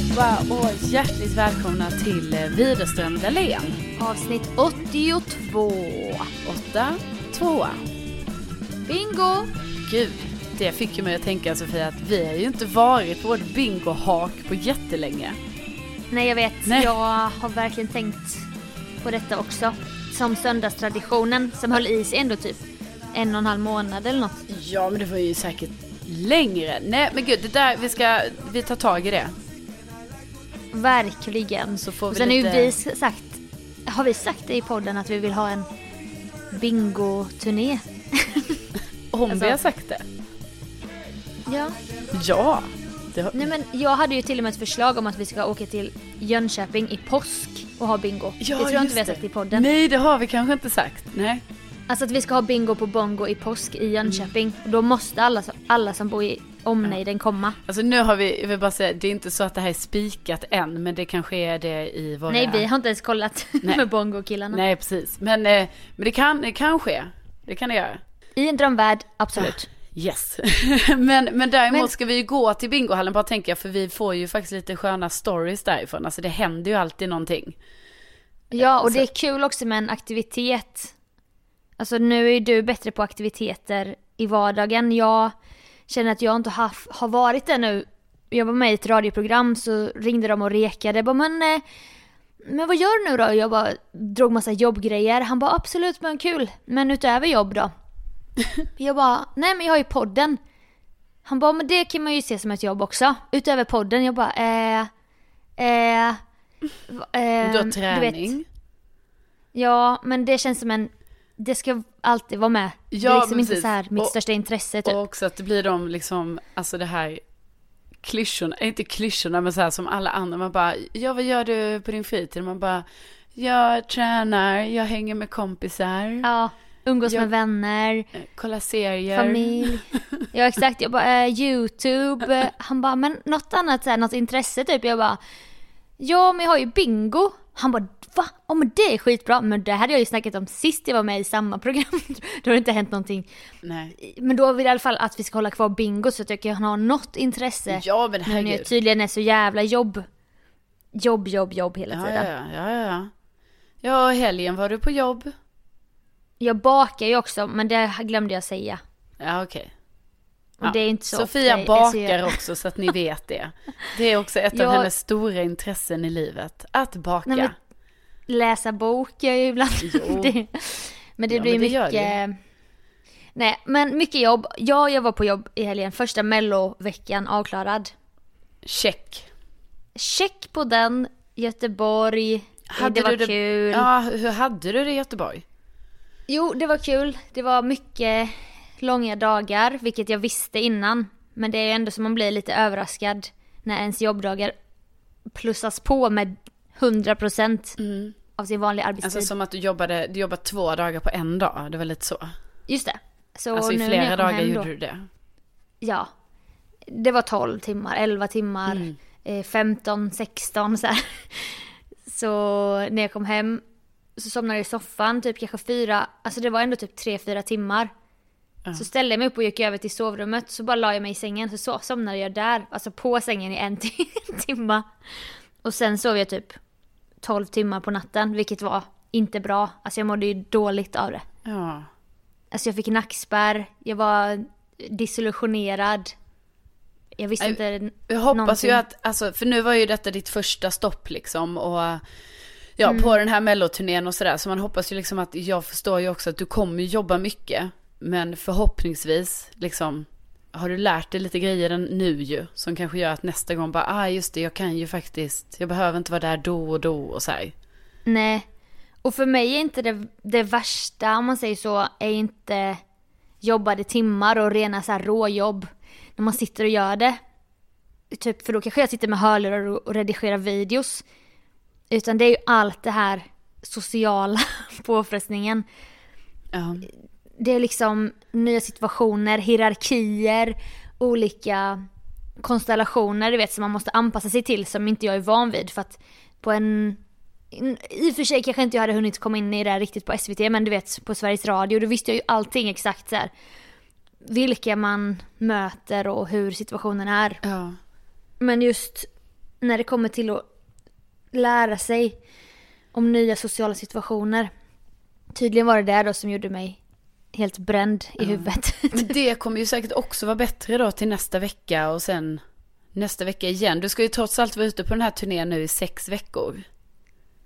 allihopa och hjärtligt välkomna till eh, Widerström Dahlén. Avsnitt 82. 8, 2. Bingo! Gud, det fick ju mig att tänka Sofia att vi har ju inte varit på vårt bingohak på jättelänge. Nej jag vet, Nej. jag har verkligen tänkt på detta också. Som söndagstraditionen som höll i sig ändå typ en och en halv månad eller något. Ja, men det var ju säkert längre. Nej, men gud, det där, vi ska, vi tar tag i det. Verkligen. Så får vi sen lite... har ju vi sagt, har vi sagt det i podden att vi vill ha en bingo-turné? Om alltså- vi har sagt det. Ja. Ja. Har... Nej men jag hade ju till och med ett förslag om att vi ska åka till Jönköping i påsk och ha bingo. Ja, det tror jag inte vi har det. sagt i podden. Nej, det har vi kanske inte sagt. Nej. Alltså att vi ska ha bingo på bongo i påsk i Jönköping. Och då måste alla, alla som bor i omnejden komma. Alltså nu har vi, jag vill bara säga, det är inte så att det här är spikat än, men det kanske är det i våra... Nej vi har inte ens kollat med bongo-killarna. Nej, precis. Men, eh, men det, kan, det kan ske. Det kan det göra. I en drömvärld, absolut. Yes. men, men däremot Men- ska vi ju gå till bingohallen bara tänka, för vi får ju faktiskt lite sköna stories därifrån. Alltså det händer ju alltid någonting. Ja och Så- det är kul också med en aktivitet. Alltså nu är ju du bättre på aktiviteter i vardagen. Jag känner att jag inte har, har varit det nu. Jag var med i ett radioprogram så ringde de och rekade. Bara, men, eh, men vad gör du nu då? Jag bara drog massa jobbgrejer. Han bara absolut men kul. Men utöver jobb då? jag bara nej men jag har ju podden. Han bara men det kan man ju se som ett jobb också. Utöver podden. Jag bara eh, eh, eh, Du har vet, träning. Ja, men det känns som en... Det ska alltid vara med. det Ja, är liksom inte precis. så här mitt Och- största intresse typ. Och också att det blir de liksom, alltså det här klyschorna, eh, inte klyschorna men så här som alla andra. Man bara, ja vad gör du på din fritid? Man bara, jag tränar, jag hänger med kompisar, Ja, umgås Jag- med vänner, eh, kollar serier. familj. Ja exakt, jag bara eh, YouTube. Han bara, men något annat så här, något intresse typ. Jag bara, ja men jag har ju bingo. Han bara, va? Ja men det är skitbra. Men det hade jag ju snackat om sist jag var med i samma program. då har det inte hänt någonting. Nej. Men då vill jag i alla fall att vi ska hålla kvar bingo så att jag kan ha något intresse. Ja men Nu när jag herregud. tydligen är så jävla jobb. Jobb, jobb, jobb hela Ja, tiden. ja, ja, ja, ja. Helgen var du på jobb. Jag bakar ju också, men det glömde jag säga. Ja, okej. Och Ja. det Sofia ofta bakar också så att ni vet det. Det är också ett av Jag- hennes stora intressen i livet. Att baka. Nej, Läsa bok gör jag ju ibland. Det, men det Ja, blir men det mycket... Nej, men mycket jobb. Ja, jag var på jobb i helgen. Första melloveckan avklarad. Check. Check på den. Göteborg. det var du kul. Ja, hur hade du det i Göteborg? Jo, det var kul. Det var mycket långa dagar, vilket jag visste innan. Men det är ändå som man blir lite överraskad när ens jobbdagar plussas på med 100% av sin vanliga arbetstid. Alltså som att du jobbade, du jobbade två dagar på en dag. Det var lite så. Just det. Så alltså i flera dagar gjorde då, du det. Ja. Det var 12 timmar, 11 timmar, Mm. eh, 15, 16 så här. Så när jag kom hem så somnade jag i soffan typ kanske fyra, alltså det var ändå typ 3-4 timmar. Så ställde jag mig upp och gick över till sovrummet så bara la jag mig i sängen så, så somnade jag där, alltså på sängen i en ti- timma. Och sen sov jag typ 12 timmar på natten vilket var inte bra, alltså jag mådde ju dåligt av det. Ja. Alltså jag fick nackspärr, jag var disillusionerad. Jag visste Nej, inte Jag hoppas någonting. ju att, alltså, för nu var ju detta ditt första stopp liksom och ja, Mm. på den här melloturnén och sådär. Så man hoppas ju liksom att, jag förstår ju också att du kommer jobba mycket. Men förhoppningsvis, liksom, har du lärt dig lite grejer nu ju. Som kanske gör att nästa gång bara, ah just det, jag kan ju faktiskt, jag behöver inte vara där då och då och så här. Nej. Och för mig är inte det, det värsta, om man säger så, är inte jobbade timmar och rena så här råjobb. När man sitter och gör det. Typ, för då kanske jag sitter med hörlurar och och redigerar videos. Utan det är ju allt det här sociala påfrestningen. Ja. Det är liksom nya situationer, hierarkier, olika konstellationer du vet som man måste anpassa sig till som inte jag är van vid för att på en i och för sig kanske inte jag hade hunnit komma in i det här riktigt på SVT men du vet på Sveriges Radio då visste jag ju allting exakt så här. Vilka man möter och hur situationen är. ja. Men just när det kommer till att lära sig om nya sociala situationer. Tydligen var det det då som gjorde mig helt bränd i huvudet. Men det kommer ju säkert också vara bättre då till nästa vecka och sen nästa vecka igen. Du ska ju trots allt vara ute på den här turnén nu i sex veckor.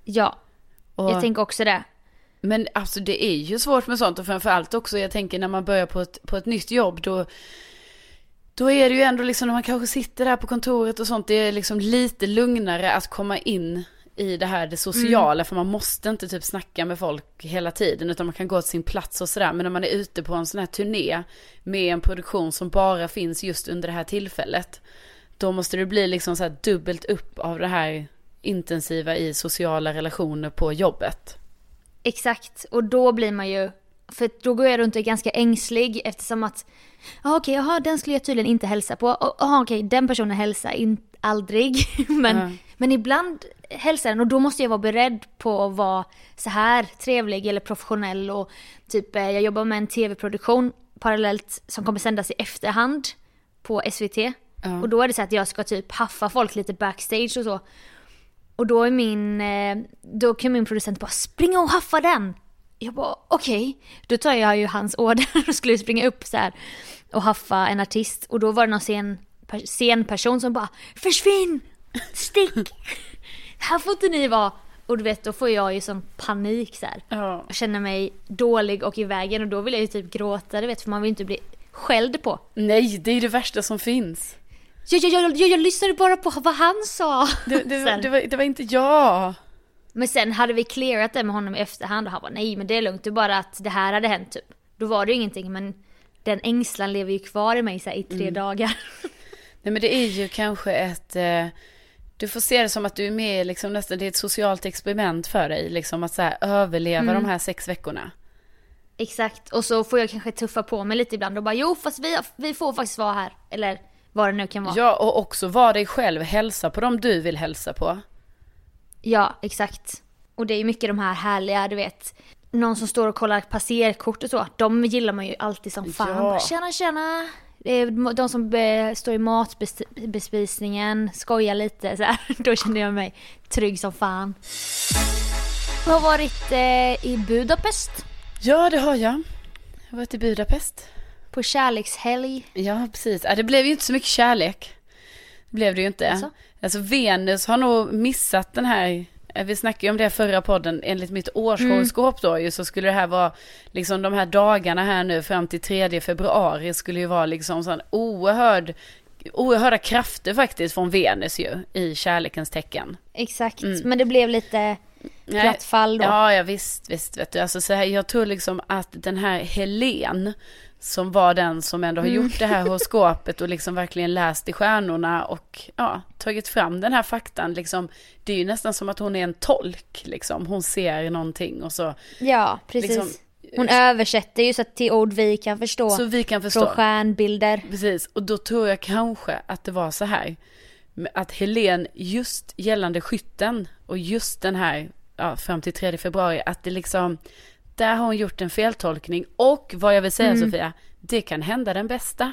ja, Och, jag tänker också det. Men alltså det är ju svårt med sånt och framförallt också jag tänker när man börjar på ett, på ett nytt jobb då då är det ju ändå liksom när man kanske sitter där på kontoret och sånt, det är liksom lite lugnare att komma in i det här det sociala, för man måste inte typ snacka med folk hela tiden, utan man kan gå till sin plats och sådär. Men när man är ute på en sån här turné med en produktion som bara finns just under det här tillfället, då måste det bli liksom så här dubbelt upp av det här intensiva i sociala relationer på jobbet. Exakt, och då blir man ju, för då går jag runt och är ganska ängslig eftersom att, ja okej, jaha den skulle jag tydligen inte hälsa på, och jaha okej, den personen hälsar in, aldrig, men, Ja. Men ibland hälsar den och då måste jag vara beredd på att vara så här trevlig eller professionell och typ eh, jag jobbar med en tv-produktion parallellt som kommer sändas i efterhand på SVT. Ja. Och då är det så att jag ska typ haffa folk lite backstage och så. Och då är min, eh, då kan min producent bara springa och haffa den. Jag bara okej. Då tar jag ju hans order och skulle springa upp så här och haffa en artist. Och då var det någon scen, scenperson som bara försvinn! Stick! här får inte ni vara. Och du vet då får jag ju sån panik så här. Ja. Jag känner mig dålig och i vägen och då vill jag ju typ gråta du vet för man vill inte bli skälld på. Nej, det är det värsta som finns. Jag, jag, jag, jag, jag lyssnade bara på vad han sa. Det, det, Sen. det, var, det var inte jag. Men sen hade vi clearat det med honom i efterhand och han var nej men det är lugnt, det är bara att det här hade hänt typ. Då var det ju ingenting men den ängslan lever ju kvar i mig så här, i tre dagar. Nej men det är ju kanske ett, eh, du får se det som att du är med liksom nästan, det är ett socialt experiment för dig, liksom att så här, överleva de här sex veckorna. Exakt, och så får jag kanske tuffa på mig lite ibland och bara jo fast vi, vi får faktiskt vara här. Eller vad det nu kan vara. Ja, Ja, och också vara dig själv, hälsa på dem du vill hälsa på. exakt. Och det är ju mycket de här härliga, du vet. Någon som står och kollar passerkort och så. De gillar man ju alltid som fan. Ja. Bara, tjena tjena. Är De som eh, står i matbespisningen, skojar lite så här. Då känner jag mig trygg som fan. Jag har varit eh, i Budapest Ja, det har jag. Jag har varit i Budapest. på kärlekshelg. Ja, precis. Det blev ju inte så mycket kärlek. Det blev det ju inte. Alltså? Alltså Venus har nog missat den här, eh, vi snackade ju om det förra podden, enligt mitt årshoroskop då ju så skulle det här vara, liksom de här dagarna här nu fram till 3 februari skulle ju vara liksom sån oerhörd, oerhörda krafter faktiskt från Venus ju i kärlekens tecken. Exakt, men det blev lite platt fall då. Ja, ja visst, visst vet du. Alltså så här, jag tror liksom att den här Helen som var den som ändå har Mm. gjort det här horoskopet och liksom verkligen läst i stjärnorna och ja, tagit fram den här faktan liksom. Det är ju nästan som att hon är en tolk liksom. Hon ser någonting och så, Ja, precis. Liksom, Hon översätter ju så att till ord vi kan förstå. så vi kan från förstå. stjärnbilder. Precis, och då tror jag kanske att det var så här. Att Helen just gällande skytten och just den här, ja, fram till 3 februari, att det liksom, där har hon gjort en feltolkning. Och vad jag vill säga Sofia, det kan hända den bästa.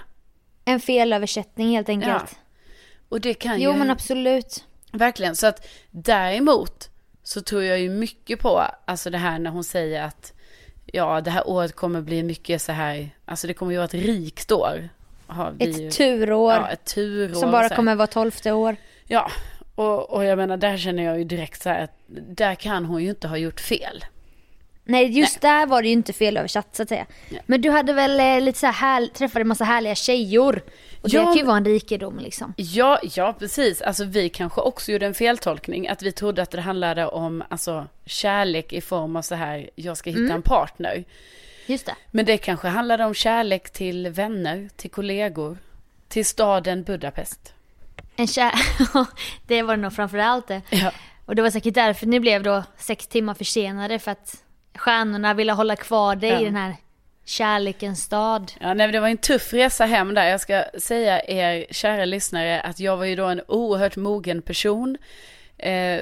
En felöversättning helt enkelt. Och det kan Jo ju, men absolut. verkligen. Så att däremot så tror jag ju mycket på, alltså det här när hon säger att, ja det här året kommer bli mycket så här, alltså det kommer ju vara ett rikt år. Vi ju- Ett turår. Ja, ett turår. som bara kommer vara tolfte år. Ja, och, och jag menar där känner jag ju direkt så här att där kan hon ju inte ha gjort fel. Nej just där var det ju inte felöversatt så att säga. Men du hade väl eh, lite så här, här träffade en massa härliga tjejor. Och det Ja. kan ju vara en rikedom liksom. Ja, ja precis. Alltså vi kanske också gjorde en feltolkning. Att vi trodde att det handlade om alltså, kärlek i form av så här, jag ska hitta en partner. Just det. Men det kanske handlade om kärlek till vänner, till kollegor, till staden Budapest. En kär... det var det nog framförallt det. Ja. Och det var säkert därför ni blev då sex timmar försenade för att stjärnorna ville hålla kvar dig Ja. i den här kärlekens stad. Ja, nej, det var en tuff resa hem där. Jag ska säga er kära lyssnare att jag var ju då en oerhört mogen person. Eh,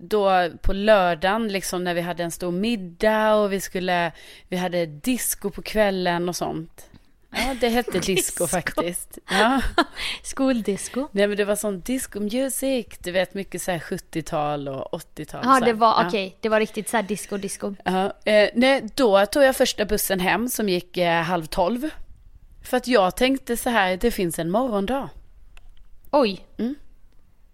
då på lördagen, liksom när vi hade en stor middag och vi skulle, vi hade disco på kvällen och sånt. Ja, det hette disco, Disco. faktiskt. Ja. Skoldisco. Nej men det var sån disco music, du vet mycket så här 70-tal och 80-tal. Ja, det var, Ja. okej, det var riktigt så här disco, disco. Ja, eh, nej, då tog jag första bussen hem som gick eh, halv tolv. För att jag tänkte så här, det finns en morgondag. Oj,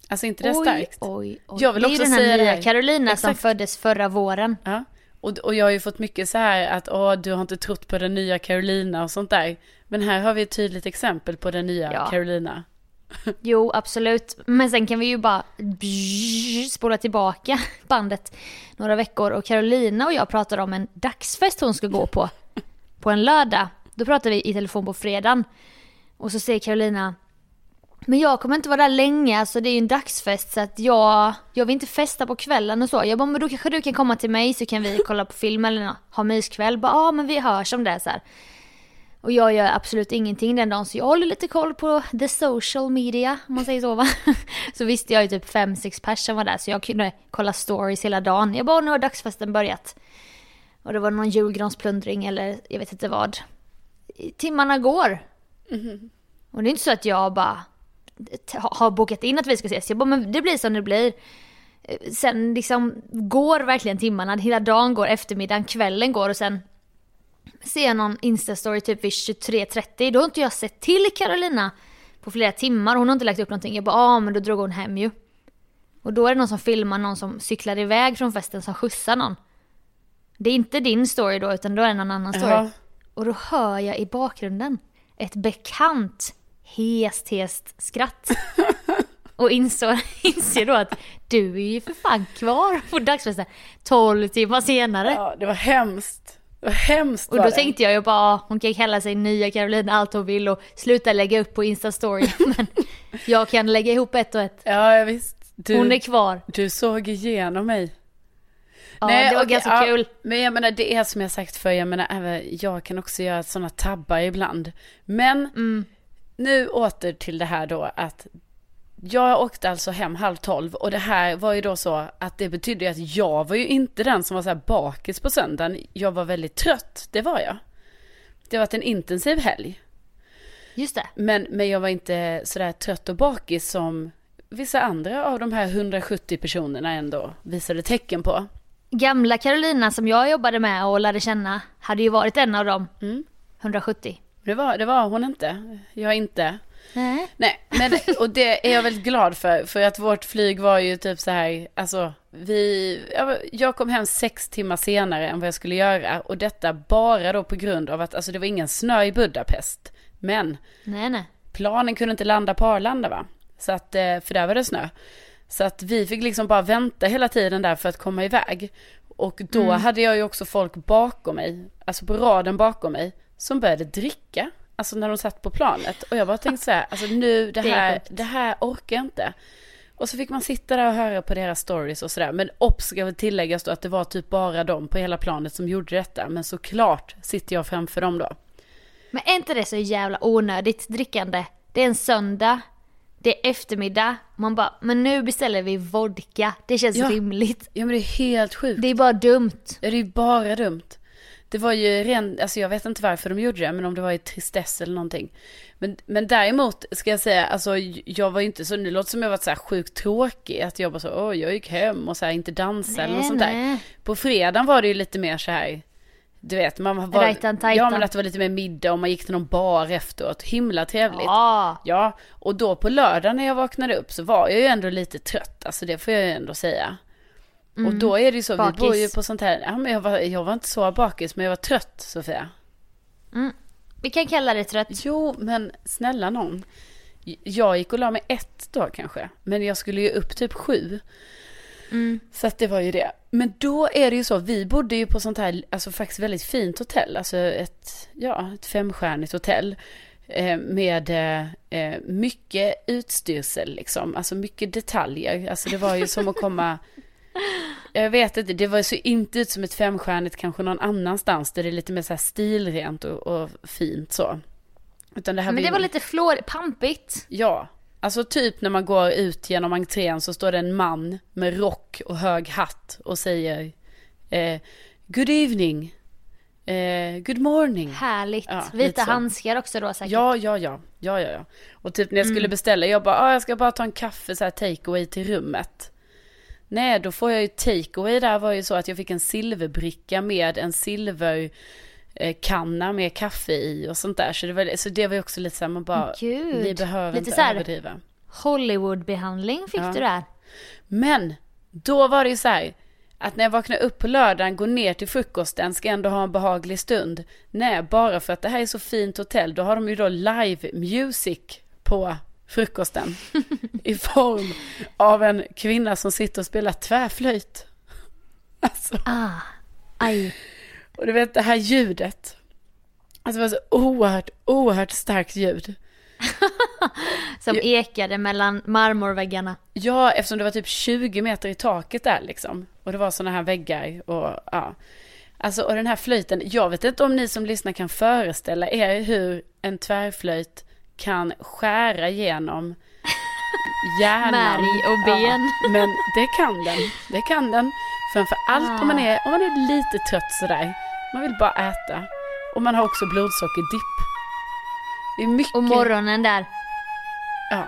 Alltså inte det oj, starkt. oj, oj. Jag vill det är ju också den här nya. Carolina som föddes förra våren. Ja. Och, och jag har ju fått mycket så här att åh, du har inte trott på den nya Carolina och sånt där. Men här har vi ett tydligt exempel på den nya Ja. Carolina. Jo, absolut. Men sen kan vi ju bara spola tillbaka bandet några veckor och Carolina och jag pratade om en dagsfest hon ska gå på. På en lördag. Då pratade vi i telefon på fredagen. Och så säger Carolina men jag kommer inte vara där länge, alltså det är ju en dagsfest så att jag, jag vill inte festa på kvällen och så. Jag bara, men då kanske du kan komma till mig så kan vi kolla på film eller nå- ha myskväll. Bara, ja men vi hörs om det så här. Och jag gör absolut ingenting den dagen så jag håller lite koll på the social media om man säger så va. Så visste jag ju typ fem sex personer var där så jag kunde kolla stories hela dagen. Jag bara nu har dagsfesten börjat. Och det var någon julgransplundring eller jag vet inte vad. Timmarna går. Och det är inte så att jag bara har bokat in att vi ska ses. Jag bara men det blir som det blir. Eh, Sen liksom går verkligen timmarna, hela dagen går, eftermiddagen, kvällen går och sen ser jag någon instastory typ vid 23.30, då har inte jag sett till Carolina på flera timmar. Hon har inte lagt upp någonting. Jag bara, ja ah, men då drog hon hem ju. Och då är det någon som filmar någon som cyklar iväg från festen som skjutsar någon. Det är inte din story då, utan då är det någon annan story. Ja. Och då hör jag i bakgrunden ett bekant hest, hest skratt. Och insåg, inser då att du är ju för fan kvar på dagsfesten 12 timmar senare. Ja, det var hemskt. Det var hemskt Och då det. tänkte jag ju bara, "Ah, hon kan kalla sig nya Carolina allt hon vill och sluta lägga upp på Insta-story. Men jag kan lägga ihop ett och ett. Ja, visst. Du, Hon är kvar. du såg igenom mig. Ja, det var okej, ganska ja, kul. Men jag menar, det är som jag sagt för jag menar, jag kan också göra sådana tabbar ibland. Men Mm. Nu åter till det här då att jag åkte alltså hem halv tolv och det här var ju då så att det betydde att jag var ju inte den som var så här bakis på söndagen. Jag var väldigt trött, det var jag. Det varit en intensiv helg. Just det. Men, men jag var inte sådär trött och bakis som vissa andra av de här 170 personerna ändå visade tecken på. Gamla Carolina som jag jobbade med och lärde känna hade ju varit en av dem. Mm. 170. Det var, det var hon inte. Jag inte. Nej. Nej, men, och det är jag väldigt glad för. För att vårt flyg var ju typ så här, alltså vi, jag- kom hem sex timmar senare än vad jag skulle göra. Och detta bara då på grund av att, alltså det var ingen snö i Budapest. Men Nej, nej. planen kunde inte landa på Arlanda va? Så att, eh, för där var det snö. Så att vi fick liksom bara vänta hela tiden där för att komma iväg. Och då hade jag ju också folk bakom mig, alltså på raden bakom mig, som började dricka. Alltså när de satt på planet. Och jag bara tänkte så här, alltså nu det Det är här, det här orkar jag inte. Och så fick man sitta där och höra på deras stories och sådär. Men obs ska väl tilläggas då att det var typ bara de på hela planet som gjorde detta. Men såklart sitter jag framför dem då. Men är inte det så jävla onödigt drickande? Det är en söndag, det är eftermiddag, man bara, men nu beställer vi vodka. Det känns Ja. rimligt. Ja men det är helt sjukt. Det är bara dumt. Ja, det är bara dumt. Det var ju ren, alltså jag vet inte varför de gjorde det, men om det var i tristess eller någonting. Men, men däremot ska jag säga, alltså jag var ju inte så, det låter som jag var så här sjukt tråkig, att jag bara så, åh jag gick hem och så här inte dansa eller något sånt där. nej. På fredagen var det ju lite mer så här, du vet, man var, Rajtan ja men att det var lite mer middag och man gick till någon bar efteråt, himla trevligt. Ja. Ja, och då på lördag när jag vaknade upp så var jag ju ändå lite trött, alltså det får jag ju ändå säga. Och då är det ju så, Bakis. vi bor ju på sånt här, ja men jag var, jag var inte så bakis men jag var trött Sofia. Vi kan kalla det trött. Jo, men snälla någon. Jag gick och la mig ett då kanske, men jag skulle ju upp typ sju. Så att det var ju det. Men då är det ju så, vi bodde ju på sånt här, alltså faktiskt väldigt fint hotell, alltså ett, ja, ett femstjärnigt hotell. Eh, med eh, mycket utstyrsel liksom, alltså mycket detaljer. Alltså det var ju som att komma, jag vet inte, det var så inte ut som ett femstjärnigt kanske någon annanstans där det är lite mer så stilrent och, och fint så. Utan det här Men ju- det var lite flår, pampigt. Ja, alltså typ när man går ut genom entrén så står det en man med rock och hög hatt och säger eh, Good evening, Eh, good morning. Härligt. Ja, Vita handskar också då säkert. Ja, ja, ja, ja, ja, ja. Och typ när jag Mm. skulle beställa, jag bara, ah, jag ska bara ta en kaffe så här takeaway till rummet. Nej, då får jag ju takeaway där var ju så att jag fick en silverbricka med en silver eh, kanna med kaffe i och sånt där. Så det var, så det var ju också lite så här, man bara, Gud. ni behöver Lite inte överdriva. Hollywood-behandling fick Ja. du där. Men då var det ju så här att när jag vaknar upp på lördagen, går ner till frukosten, ska ändå ha en behaglig stund. Nej, bara för att det här är så fint hotell, då har de ju då live music på frukosten. I form av en kvinna som sitter och spelar tvärflöjt. Alltså, Ah, aj. och du vet det här ljudet. Alltså det var så oerhört, oerhört starkt ljud. Som ekade mellan marmorväggarna. Ja, eftersom det var typ 20 meter i taket där liksom. Och det var sådana här väggar och ja. Alltså och den här flöjten, jag vet inte om ni som lyssnar kan föreställa er hur en tvärflöjt kan skära igenom hjärnan. Märg och ben. Ja, men det kan den, det kan den. Framför allt om man är, om man är lite trött sådär. Man vill bara äta. Och man har också blodsockerdipp. Det är mycket. Och morgonen där. Ja.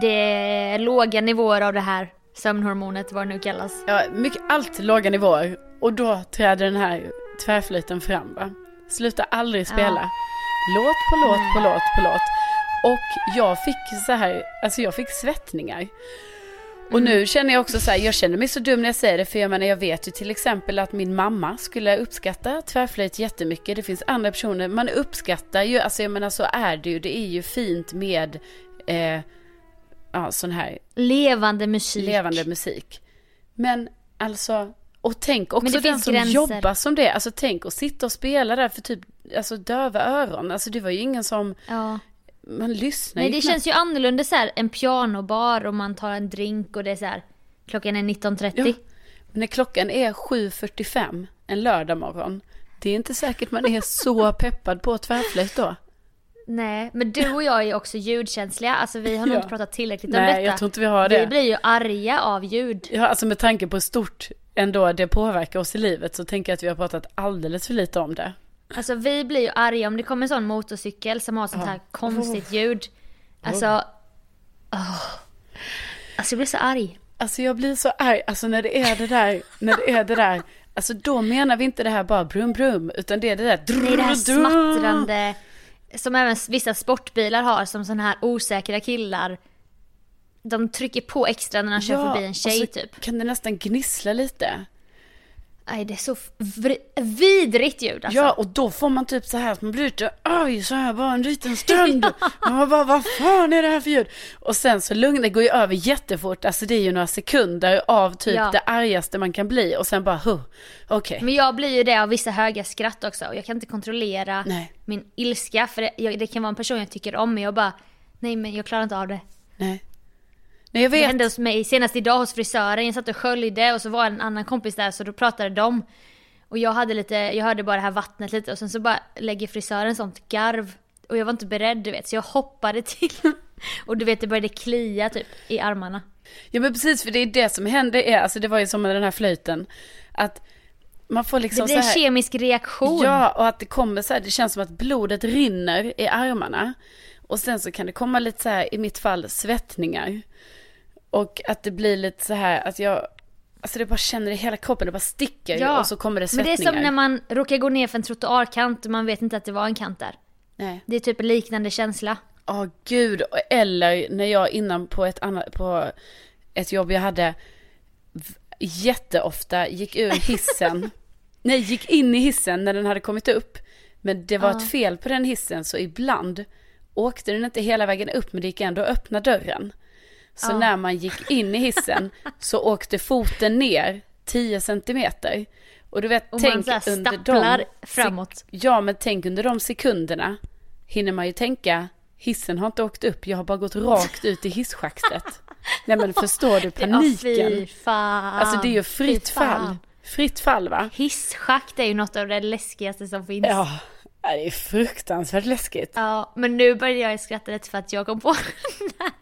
Det är låga nivåer av det här sömnhormonet, vad det nu kallas. Ja, mycket, allt låga nivåer. Och då träder den här tvärflöjten fram va. Slutar aldrig spela. Ja. Låt på låt på låt på låt. Och jag fick så här, alltså jag fick svettningar. Och nu känner jag också så här, jag känner mig så dum när jag säger det, för jag menar jag vet ju till exempel att min mamma skulle uppskatta tvärflöjt jättemycket. Det finns andra personer, man uppskattar ju, alltså jag menar så är det ju, det är ju fint med eh, ja, sån här Levande musik. levande musik. Men alltså, och tänk också den som gränser. jobbar som det. Alltså tänk att sitta och spela där för typ, alltså döva öron. Alltså det var ju ingen som, Ja. Man lyssnar Nej ju det knappt. känns ju annorlunda så här, en pianobar och man tar en drink och det är så här. Klockan är 19.30. Ja. Men när klockan är 7.45 en lördag morgon, det är inte säkert man är så peppad på tvärflöjt då. Nej, men du och jag är också ljudkänsliga. Alltså vi har nog Ja. inte pratat tillräckligt om Nej, detta. jag tror inte vi har det. Vi blir ju arga av ljud. Ja, alltså med tanke på hur stort ändå det påverkar oss i livet så tänker jag att vi har pratat alldeles för lite om det. Alltså vi blir ju arga om det kommer en sån motorcykel som har sånt Ja. här konstigt ljud. Alltså... åh. Alltså jag blir så arg. Alltså jag blir så arg, alltså när det är det där, när det är det där, alltså då menar vi inte det här bara brum brum, utan det är det där Nej det här drr, drr. smattrande som även vissa sportbilar har som såna här osäkra killar. De trycker på extra när de kör förbi en tjej typ. kan det nästan gnissla lite. Nej det är så vidrigt ljud alltså. Ja, och då får man typ så här att man blir lite arg så här bara en liten stund. Man bara, vad fan är det här för ljud? Och sen så lugnar det går ju över jättefort, alltså det är ju några sekunder av typ Ja. det argaste man kan bli och sen bara, huh, okej. Men jag blir ju det av vissa höga skratt också och jag kan inte kontrollera Nej. min ilska för det, jag, det kan vara en person jag tycker om men jag bara Nej men jag klarar inte av det. Nej. Nej, jag Det vet. hände hos mig senast idag hos frisören, jag satt och sköljde och så var en annan kompis där så då pratade de. Och jag hade lite, jag hörde bara det här vattnet lite och sen så bara lägger frisören sånt garv. Och jag var inte beredd du vet så jag hoppade till. Och du vet det började klia typ i armarna. Ja men precis, för det är det som händer, är, alltså det var ju som med den här flöjten. Att man får Det liksom blir en så här, kemisk reaktion. Ja, och att det kommer så här, det känns som att blodet rinner i armarna. Och sen så kan det komma lite så här, i mitt fall, svettningar. Och att det blir lite så här, att jag, alltså det bara känner i hela kroppen, det bara sticker Ja, och så kommer det Men det svettningar. är som när man råkar gå ner för en trottoarkant och man vet inte att det var en kant där. Nej. Det är typ en liknande känsla. Ja, gud. Eller när jag innan på ett annat, på ett jobb jag hade jätteofta gick ur hissen. Nej, gick in i hissen när den hade kommit upp. Men det var Ja. ett fel på den hissen så ibland åkte den inte hela vägen upp men det gick ändå att öppna dörren. Så Ja. när man gick in i hissen så åkte foten ner 10 centimeter. Och du vet, Och man tänk här under de framåt. Ja, men tänk under de sekunderna hinner man ju tänka, hissen har inte åkt upp, jag har bara gått rakt ut i hisschaktet. Nej men förstår du paniken? Alltså det är ju fritt fall. Fritt fall va? Hisschakt är ju något av det läskigaste som finns. Ja, det är fruktansvärt läskigt. Ja, men nu började jag skratta lite för att jag kom på när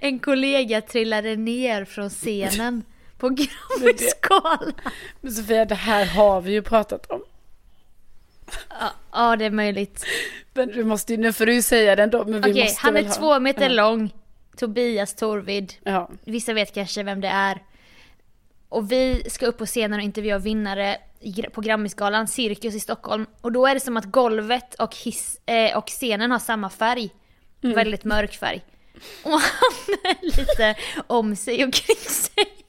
en kollega trillade ner från scenen på Grammisgalan. Men Sofia, det här har vi ju pratat om. Ja, ja, det är möjligt. Men du måste ju, nu får du ju säga den då, men vi Okej, måste han är ha- två meter ja. lång. Tobias Torvid. Ja. Vissa vet kanske vem det är. Och vi ska upp på scenen och intervjua vinnare på Grammisgalan, Cirkus i Stockholm. Och då är det som att golvet och, hiss, eh, och scenen har samma färg. Mm. Väldigt mörk färg. Och han är lite om sig och kring sig.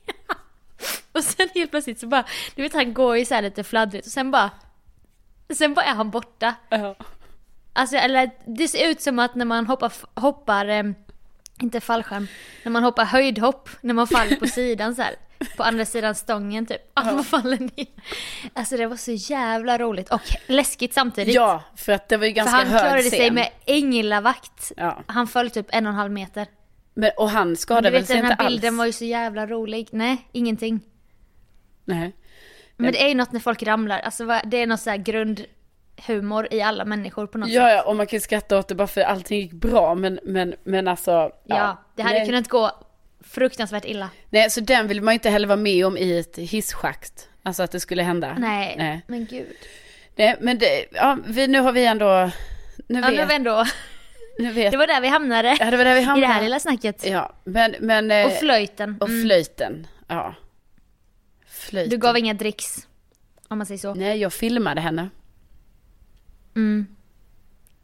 Och sen helt plötsligt så bara, du vet han går ju så lite fladdrigt och sen bara, sen bara är han borta. Ja. Alltså eller det ser ut som att när man hoppar, hoppar eh, inte fallskärm, när man hoppar höjdhopp, när man faller på sidan så här. På andra sidan stången typ. Att man faller ner. Alltså det var så jävla roligt och läskigt samtidigt. ja, för att det var ju ganska han hög klarade scen. sig med änglavakt. Ja. Han föll typ en och en halv meter. Men, och han skadade väl vet sig den här inte bilden alls? var ju så jävla rolig. Nej, ingenting. Nej. Men det är ju något när folk ramlar. Alltså det är något så här grundhumor i alla människor på något sätt. Ja, ja, och man kan ju skratta åt det bara för att allting gick bra, men, men, men alltså. Ja, Ja, det hade nej. kunnat gå fruktansvärt illa. Nej, så den vill man ju inte heller vara med om i ett hisschakt. Alltså att det skulle hända. Nej, Nej, men gud. nej men det, ja, vi, nu har vi ändå, nu Ja, vet, nu var ändå, nu vet. det var där vi hamnade. ja, det var där vi I det hamnade. här lilla snacket. Ja, men, men. eh, Och flöjten. Och Mm. flöjten, ja. Flöjten. Du gav inga dricks. Om man säger så. Nej, jag filmade henne. Mm.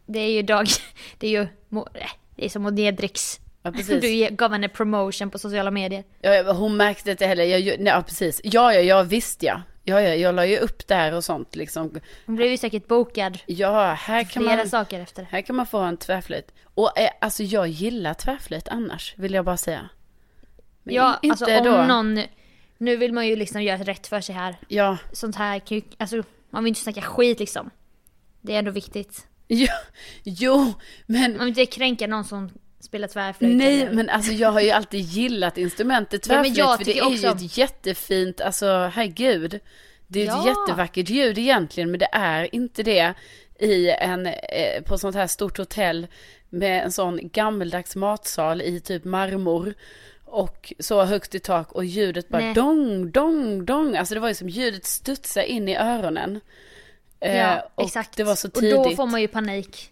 Det är ju dag... Det är ju... äh, Det är som att ge dricks. Ja, precis. Du gav henne promotion på sociala medier. Ja, hon märkte inte heller. Jag, nej, ja, precis. Ja, ja, ja, visst ja. Ja, ja, jag la ju upp där och sånt liksom. Hon blev ju säkert bokad. Ja, här kan Flera man, saker efter. här kan man få en tvärflöjt. Och eh, alltså jag gillar tvärflöjt annars, vill jag bara säga. Men Ja, inte alltså om då. någon... Nu vill man ju liksom göra rätt för sig här. Ja, Sånt här kan ju... Alltså, man vill inte snacka skit liksom. Det är ändå viktigt. ja, jo, men Man vill inte kränka någon som spelar tvärflöjt. Nej, eller- men alltså jag har ju alltid gillat instrumentet Ja, men tvärflöjt jag för det är ju också- ett jättefint, alltså herregud. Det är ett Ja. jättevackert ljud egentligen, men det är inte det i en, eh, på sånt här stort hotell med en sån gammeldags matsal i typ marmor. Och så högt i tak och ljudet bara Nej. dong, dong, dong. Alltså det var ju som ljudet studsade in i öronen. Eh, Ja, och exakt. det var så tidigt. Och då får man ju panik.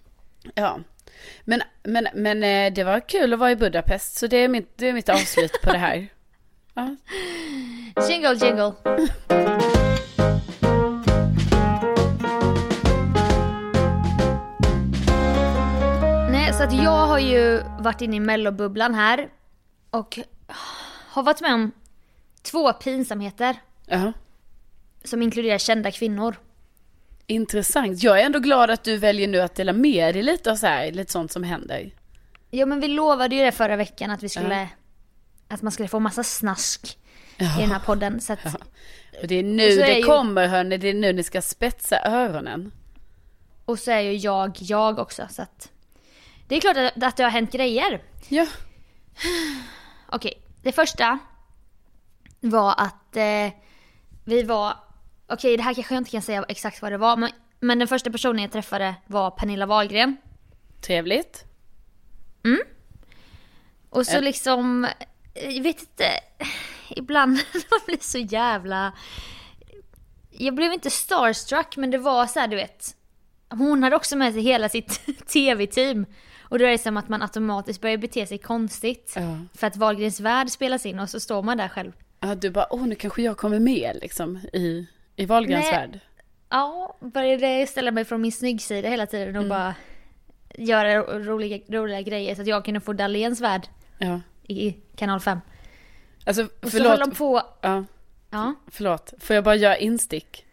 Ja. Men, men, men eh, det var kul att vara i Budapest, så det är mitt, det är mitt avslut på det här. Ja. Jingle jingle. Nej, så att jag har ju varit inne i mellobubblan här. Och har varit med om två pinsamheter. ja. Som inkluderar kända kvinnor. Intressant. Jag är ändå glad att du väljer nu att dela med dig lite av så här, lite sånt som händer. Ja men vi lovade ju det förra veckan att vi skulle... Att man skulle få massa snask i den här podden. Så att, Och det är nu är det ju- kommer hörni, det är nu ni ska spetsa öronen. Och så är ju jag jag också. Så att, det är klart att, att det har hänt grejer. Ja. Okej, det första var att eh, vi var, okej det här kanske jag inte kan säga exakt vad det var, men, men den första personen jag träffade var Pernilla Wahlgren. Trevligt. Och så Eh. liksom, jag vet inte, ibland man blir så jävla... Jag blev inte starstruck men det var så här, du vet. Hon hade också med sig hela sitt tv-team. Och då är det som att man automatiskt börjar bete sig konstigt. Ja. För att Wahlgrens värld spelas in och så står man där själv. Ja, du bara, åh nu kanske jag kommer med liksom i, i Wahlgrens värld. Ja, började ställa mig från min snyggsida hela tiden och bara göra ro- roliga, roliga grejer så att jag kunde få Dahléns värld Ja. i kanal 5. Alltså Och så höll de förlåt, på... ja, Ja. förlåt, får jag bara göra instick?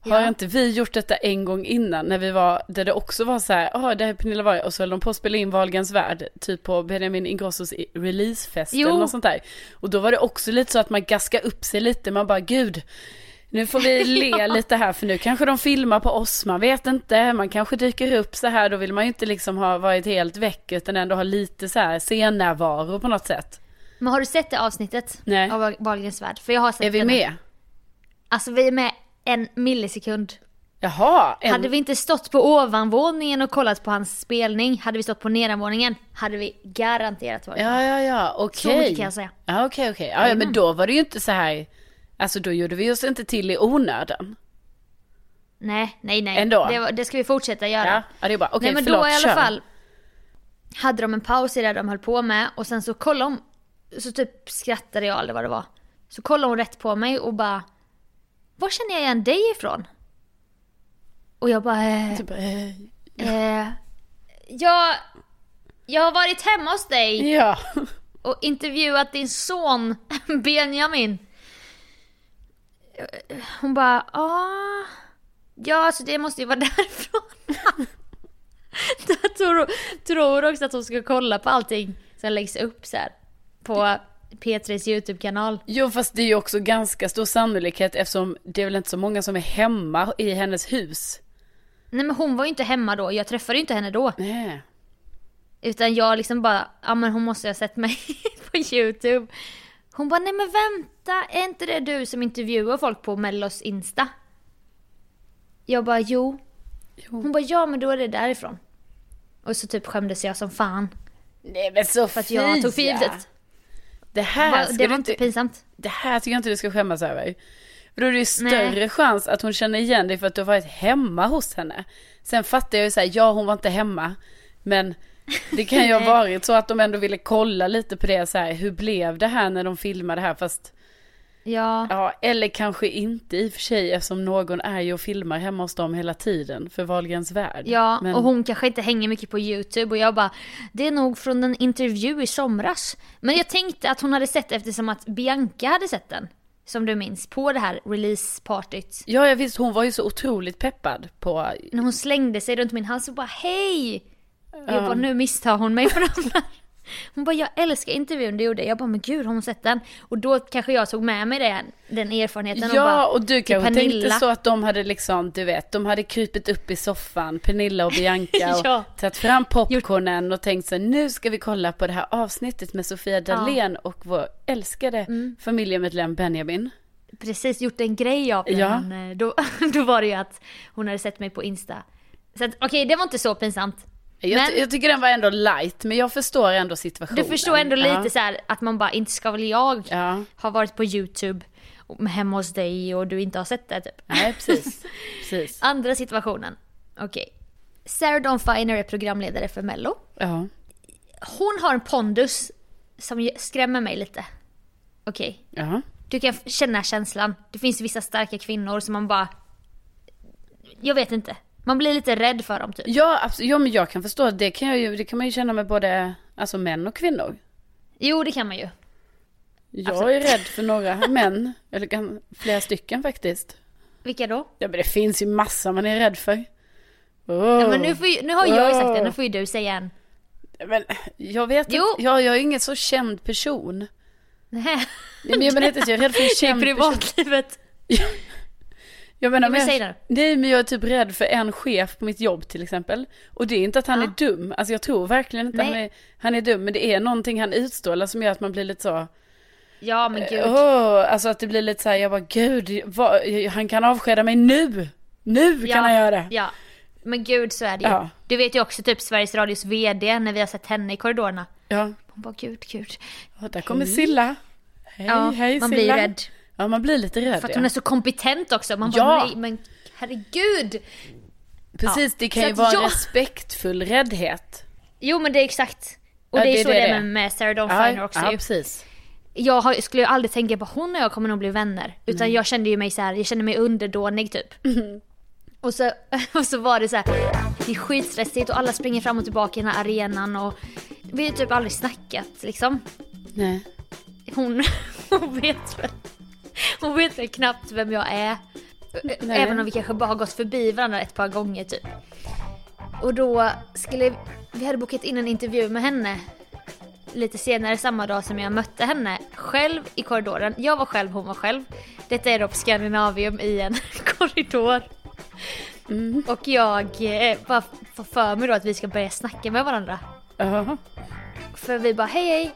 Har Ja. inte vi gjort detta en gång innan när vi var, där det också var så här, ja det här är Pernilla Wahlgren och så höll de på att spela in Wahlgrens värld, typ på Benjamin Ingrossos i- releasefest Jo. eller något sånt där. Och då var det också lite så att man gaskade upp sig lite, man bara gud, nu får vi le lite här för nu kanske de filmar på oss, man vet inte, man kanske dyker upp så här, då vill man ju inte liksom ha varit helt väck utan ändå ha lite så här scennärvaro på något sätt. Men har du sett det avsnittet? Nej. Av Wahlgrens värld? För jag har sett Är vi med? Alltså vi är med en millisekund. Jaha, en... Hade vi inte stått på ovanvåningen och kollat på hans spelning, hade vi stått på nedanvåningen, hade vi garanterat varit med. Ja, ja, ja, okej. Så mycket kan jag säga. Ja, okej, okej. Ja, ja, men då var det ju inte så här, alltså då gjorde vi oss inte till i onödan. Nej, nej, nej. Ändå? Det, det ska vi fortsätta göra. Ja, ja det är bara, okej Nej men förlåt, då i alla kör. fall hade de en paus i det de höll på med och sen så kollade hon, så typ skrattade jag eller vad det var. Så kollade hon rätt på mig och bara Var känner jag igen dig ifrån? Och jag bara eh, Typ, eh, eh, jag, jag har varit hemma hos dig ja. och intervjuat din son Benjamin. Hon bara, ah, ja så det måste ju vara därifrån. Jag tror, tror också att hon ska kolla på allting som läggs upp så här på P3s YouTube-kanal. Jo fast det är ju också ganska stor sannolikhet eftersom det är väl inte så många som är hemma i hennes hus. Nej men hon var ju inte hemma då, jag träffade ju inte henne då. Nej. Utan jag liksom bara, ja men hon måste ha sett mig på YouTube. Hon bara, nej men vänta, är inte det du som intervjuar folk på Mellos Insta? Jag bara, jo. Jo. Hon bara, ja men då är det därifrån. Och så typ skämdes jag som fan. Nej men så För att jag tog för givet. Det här, Va, Det var inte pinsamt. det här tycker jag inte du ska skämmas över. För då är det ju större chans att hon känner igen dig för att du har varit hemma hos henne. Sen fattar jag ju såhär, ja hon var inte hemma. Men det kan ju ha varit så att de ändå ville kolla lite på det så här, hur blev det här när de filmade här fast Ja. Ja, eller kanske inte i och för sig eftersom någon är ju och filmar hemma hos dem hela tiden för Wahlgrens värld. Ja, Men- och hon kanske inte hänger mycket på YouTube och jag bara Det är nog från en intervju i somras. Men jag tänkte att hon hade sett eftersom att Bianca hade sett den. Som du minns, på det här releasepartyt. Ja, jag visst, hon var ju så otroligt peppad på... När hon slängde sig runt min hals och bara hej! Jag Ja. bara nu misstar hon mig för den där. Hon bara jag älskar intervjun du gjorde. Jag bara men gud har hon sett den? Och då kanske jag tog med mig det, den erfarenheten och Ja, bara och du kanske tänkte så att de hade liksom, du vet, de hade krypit upp i soffan, Pernilla och Bianca och Ja. tagit fram popcornen och tänkt så nu ska vi kolla på det här avsnittet med Sofia Dalén och vår älskade Mm. familjemedlem Benjamin. precis gjort en grej av det. Ja. Men eh, då, då var det ju att hon hade sett mig på Insta. Så att okej, det var inte så pinsamt. Jag, Men- jag tycker den var ändå light, men jag förstår ändå situationen. Du förstår ändå lite ja. så här att man bara, inte ska väl jag Ja, ha varit på YouTube hemma hos dig och du inte har sett det typ. nej precis. precis. Andra situationen. Okej. Sarah Dawn Finer är programledare för Mello. Ja. Hon har en pondus som skrämmer mig lite. Okej. Ja. Du kan känna känslan. Det finns vissa starka kvinnor som man bara... Jag vet inte. Man blir lite rädd för dem typ. Ja, absolut. Ja, men jag kan förstå. Det kan, jag ju, det kan man ju känna med både alltså, män och kvinnor. Jo, det kan man ju. Jag Alltså- är rädd för några män. Eller flera stycken faktiskt. Vilka då? Ja, men det finns ju massa man är rädd för. Oh. Ja, men nu, får ju, nu har jag ju sagt det, nu får ju du säga en. Men jag vet Jo. inte. Jag, jag är ingen så känd person. Nej, Men jag menar inte jag är rädd för en I känd person. Jag menar Ja, men det. Nej, men jag är typ rädd för en chef på mitt jobb till exempel. Och det är inte att han Ja. är dum. Alltså jag tror verkligen inte han är, han är dum. Men det är någonting han utstrålar som gör att man blir lite så. Ja men gud. Åh, alltså att det blir lite så här, jag bara gud, vad, han kan avskeda mig nu! Nu kan han göra det! Ja. Men gud så är det ju. Ja. Du vet ju också typ Sveriges Radios VD när vi har sett henne i korridorerna. Ja, Hon bara gud, gud. och där kommer Silla. Hej, Ja, hej man Silla. blir rädd. Ja, man blir lite rädd. För att ja. hon är så kompetent också. Man bara Ja. nej men herregud. Precis, det kan Så ju vara jag- respektfull räddhet. Jo men det är exakt. Och Ja, det är det så det det det är är. med, Sarah Dawn Ja, Finer också ja ju. precis. Jag har, skulle ju aldrig tänka på hon och jag kommer nog bli vänner. Utan Mm. jag kände ju mig så här, jag kände mig underdånig typ. Och, så, och så var det så här, det är skitstressigt och alla springer fram och tillbaka i den här arenan och vi har typ aldrig snackat liksom. Nej. Hon, hon vet väl, hon vet knappt vem jag är. Nej. Även om vi kanske bara har gått förbi varandra ett par gånger typ. Och då skulle, vi hade bokat in en intervju med henne lite senare samma dag som jag mötte henne själv i korridoren. Jag var själv, hon var själv. Detta är då på Scandinavium i en korridor. Och jag eh, bara får för mig då att vi ska börja snacka med varandra. Ja. För vi bara hej hej.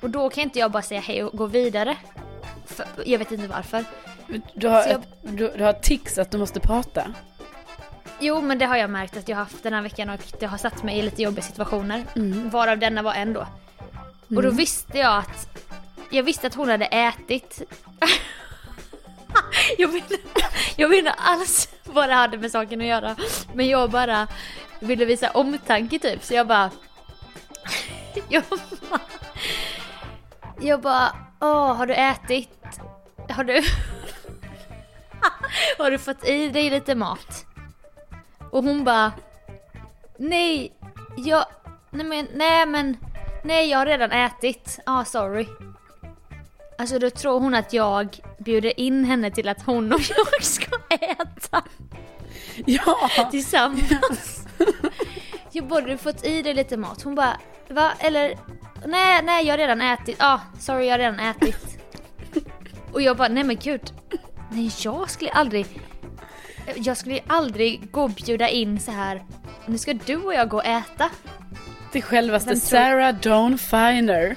Och då kan inte jag bara säga hej och gå vidare. För, jag vet inte varför. Du har, jag- du, du har tics att du måste prata. Jo men det har jag märkt att jag har haft den här veckan och det har satt mig i lite jobbiga situationer. Mm. Varav denna var en då. Och då visste jag att jag visste att hon hade ätit. jag, vet, jag inte alls vad det hade med saken att göra. Men jag bara ville visa omtanke typ så jag bara... Jag bara... Jag bara, åh har du ätit? Har du... Har du fått i dig lite mat? Och hon bara, nej, jag, nej men, nej men, nej jag har redan ätit. Ja, ah, sorry. Alltså då tror hon att jag bjuder in henne till att hon och jag ska äta. Ja! Tillsammans. Jag bara, du fått i dig lite mat? Hon bara, va? Eller, nej, nej jag har redan ätit. Ja, ah, sorry jag har redan ätit. Och jag bara, nej men gud. Nej jag skulle aldrig, jag skulle aldrig gå och bjuda in så här. nu ska du och jag gå och äta. Till självaste tror... Sarah Dawn Finer.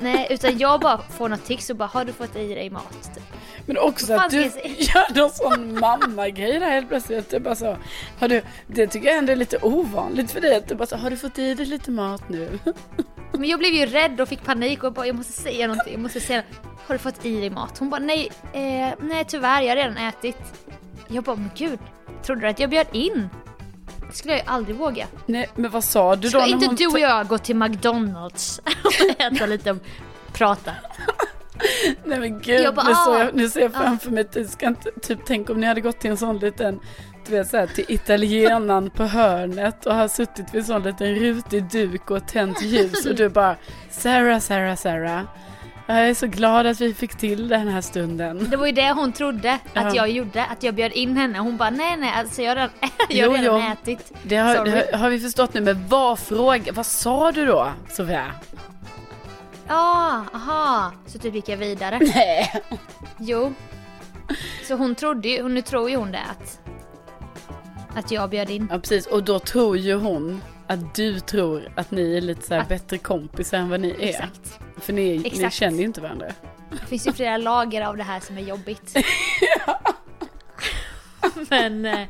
Nej, utan jag bara får något tics och bara, har du fått i dig mat? Typ. Men också att du gör någon sån mamma-grej där helt plötsligt. Du bara så, har du, det tycker jag ändå är lite ovanligt för dig. Att du bara så, har du fått i dig lite mat nu? Men jag blev ju rädd och fick panik och bara, jag måste säga någonting. Jag måste säga, har du fått i dig mat? Hon bara, nej, eh, nej tyvärr, jag har redan ätit. Jag bara, men gud, trodde du att jag bjöd in? Det skulle jag ju aldrig våga. Nej, men vad sa du då? Ska inte du och jag gå till McDonalds och äta lite och prata? Nej men gud, bara, nu, så jag, nu ser jag framför mig, ska inte, typ tänk om ni hade gått till en sån liten, du vet såhär till italienaren på hörnet och har suttit vid sån liten rutig duk och tänt ljus och du bara Sarah, Sarah, Sarah. Jag är så glad att vi fick till den här stunden. Det var ju det hon trodde att ja. jag gjorde, att jag bjöd in henne. Hon bara nej nej, alltså jag har redan, jag har redan ätit. Det har, det har, vi förstått nu, men vad fråga, vad sa du då Sofia? Ja, aha. Så typ gick jag vidare. Nej. Jo. Så hon trodde ju, nu tror ju hon det att, att jag bjöd in. Ja precis, och då tror ju hon att du tror att ni är lite så att... bättre kompisar än vad ni är. Exakt. För ni, Exakt. ni känner ju inte varandra. Det finns ju flera lager av det här som är jobbigt. Men... Eh...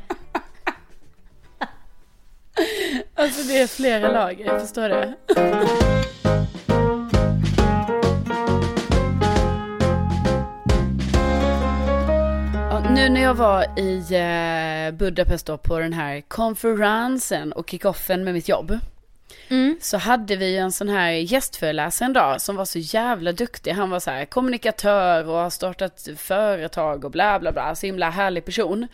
Alltså det är flera lager, jag förstår det. Jag var i eh, Budapest då på den här konferensen och kickoffen med mitt jobb. Mm. Så hade vi en sån här gästföreläsare en dag som var så jävla duktig. Han var så här kommunikatör och har startat företag och bla bla bla. Så himla härlig person.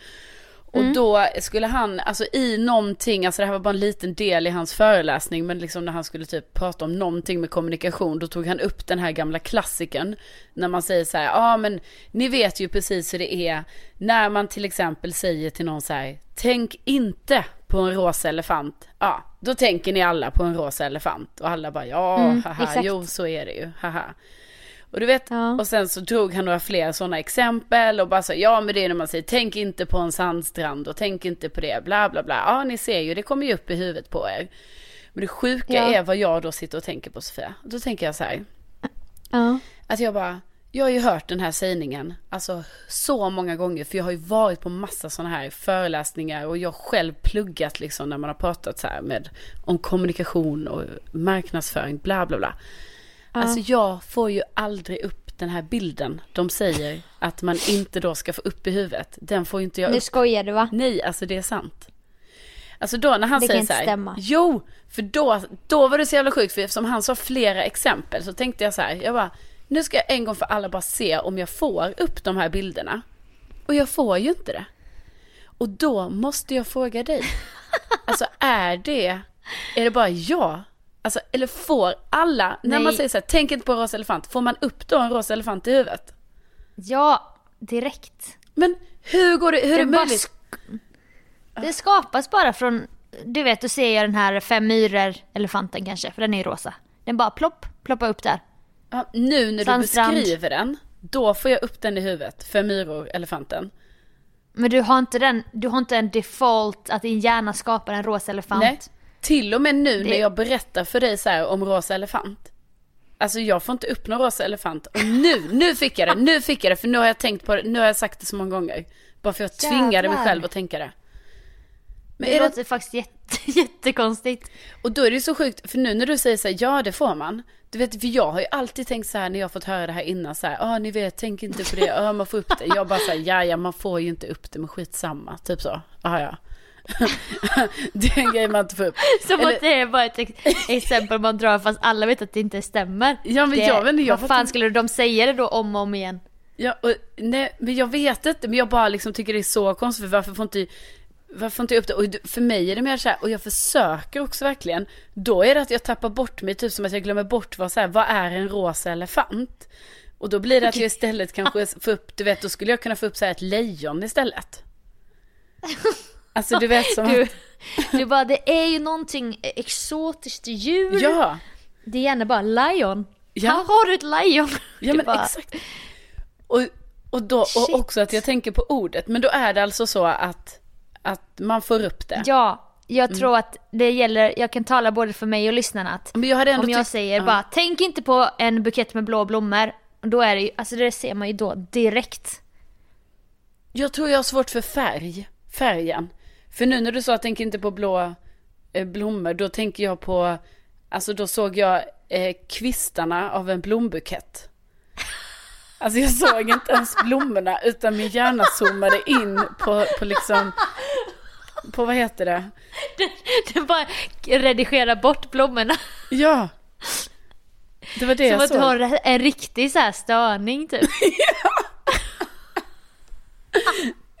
Och mm. då skulle han, alltså i någonting, alltså det här var bara en liten del i hans föreläsning, men liksom när han skulle typ prata om någonting med kommunikation, då tog han upp den här gamla klassiken. När man säger så här, ja ah, men ni vet ju precis hur det är när man till exempel säger till någon så här, tänk inte på en rosa elefant. Ja, då tänker ni alla på en rosa elefant. Och alla bara, ja, mm, haha, exakt. jo så är det ju, haha. Och du vet, ja. och sen så drog han några fler sådana exempel och bara så, ja men det är när man säger tänk inte på en sandstrand och tänk inte på det, bla bla bla. Ja ni ser ju, det kommer ju upp i huvudet på er. Men det sjuka ja. är vad jag då sitter och tänker på Sofia. Då tänker jag så här. Ja. Att jag bara, jag har ju hört den här sägningen, alltså så många gånger, för jag har ju varit på massa sådana här föreläsningar och jag själv pluggat liksom när man har pratat så här med, om kommunikation och marknadsföring, bla bla bla. Alltså jag får ju aldrig upp den här bilden. De säger att man inte då ska få upp i huvudet. Den får inte jag upp. Nu skojar du va? Nej, alltså det är sant. Alltså då när han det säger så här. Stämma. Jo, för då, då var det så jävla sjukt. För eftersom han sa flera exempel så tänkte jag så här. Jag bara, nu ska jag en gång för alla bara se om jag får upp de här bilderna. Och jag får ju inte det. Och då måste jag fråga dig. Alltså är det, är det bara jag Alltså, eller får alla, Nej. när man säger så här, tänk inte på en rosa elefant, får man upp då en rosa elefant i huvudet? Ja, direkt. Men hur går det, hur det är det möjligt? Det skapas bara från, du vet, du ser jag den här fem myror elefanten kanske, för den är ju rosa. Den bara plopp, ploppar upp där. Ja, nu när Sandstrand. du beskriver den, då får jag upp den i huvudet, fem myror elefanten. Men du har inte den, du har inte en default att din hjärna skapar en rosa elefant? Nej. Till och med nu det... när jag berättar för dig så om rosa elefant. Alltså jag får inte upp någon rosa elefant. Och nu, nu fick jag det, nu fick jag det. För nu har jag tänkt på det, nu har jag sagt det så många gånger. Bara för jag tvingade mig själv att tänka det. Men det är det, låter faktiskt jätte, jättekonstigt. och då är det ju så sjukt, för nu när du säger så här, ja det får man. Du vet, för jag har ju alltid tänkt så här när jag fått höra det här innan så här, ja ni vet, tänk inte på det, ja man får upp det. Jag bara så här, ja ja man får ju inte upp det, men skitsamma, typ så. Ja ja. det är en grej man inte får upp. Som Eller- att det är bara ett ex- exempel man drar fast alla vet att det inte stämmer. Ja men det, jag vet inte, jag vad fan fått- skulle de säga det då om och om igen? Ja, och, nej, men jag vet inte, men jag bara liksom tycker det är så konstigt, för varför får inte, varför inte jag upp det? Och för mig är det mer så här, och jag försöker också verkligen, då är det att jag tappar bort mig, typ som att jag glömmer bort vad så här, vad är en rosa elefant? Och då blir det att jag istället kanske får upp, du vet, då skulle jag kunna få upp så här ett lejon istället. Alltså du vet som Du, du bara, det är ju någonting exotiskt djur. ja, Det är gärna bara lion. Ja. Här har du ett lion. ja Du men bara, exakt. Och, och då, och också att jag tänker på ordet, men då är det alltså så att, att man får upp det. Ja, jag Mm. tror att det gäller, jag kan tala både för mig och lyssnarna att jag om jag säger ja. bara tänk inte på en bukett med blå blommor. Då är det ju, alltså det ser man ju då direkt. Jag tror jag har svårt för färg, färgen. För nu när du sa att tänk inte på blå eh, blommor, då tänker jag på, alltså då såg jag eh, kvistarna av en blombukett. Alltså jag såg inte ens blommorna utan min hjärna zoomade in på, på liksom, på vad heter det? Du bara redigerar bort blommorna. Ja. Det var det Som jag att du såg. har en riktig så här störning typ.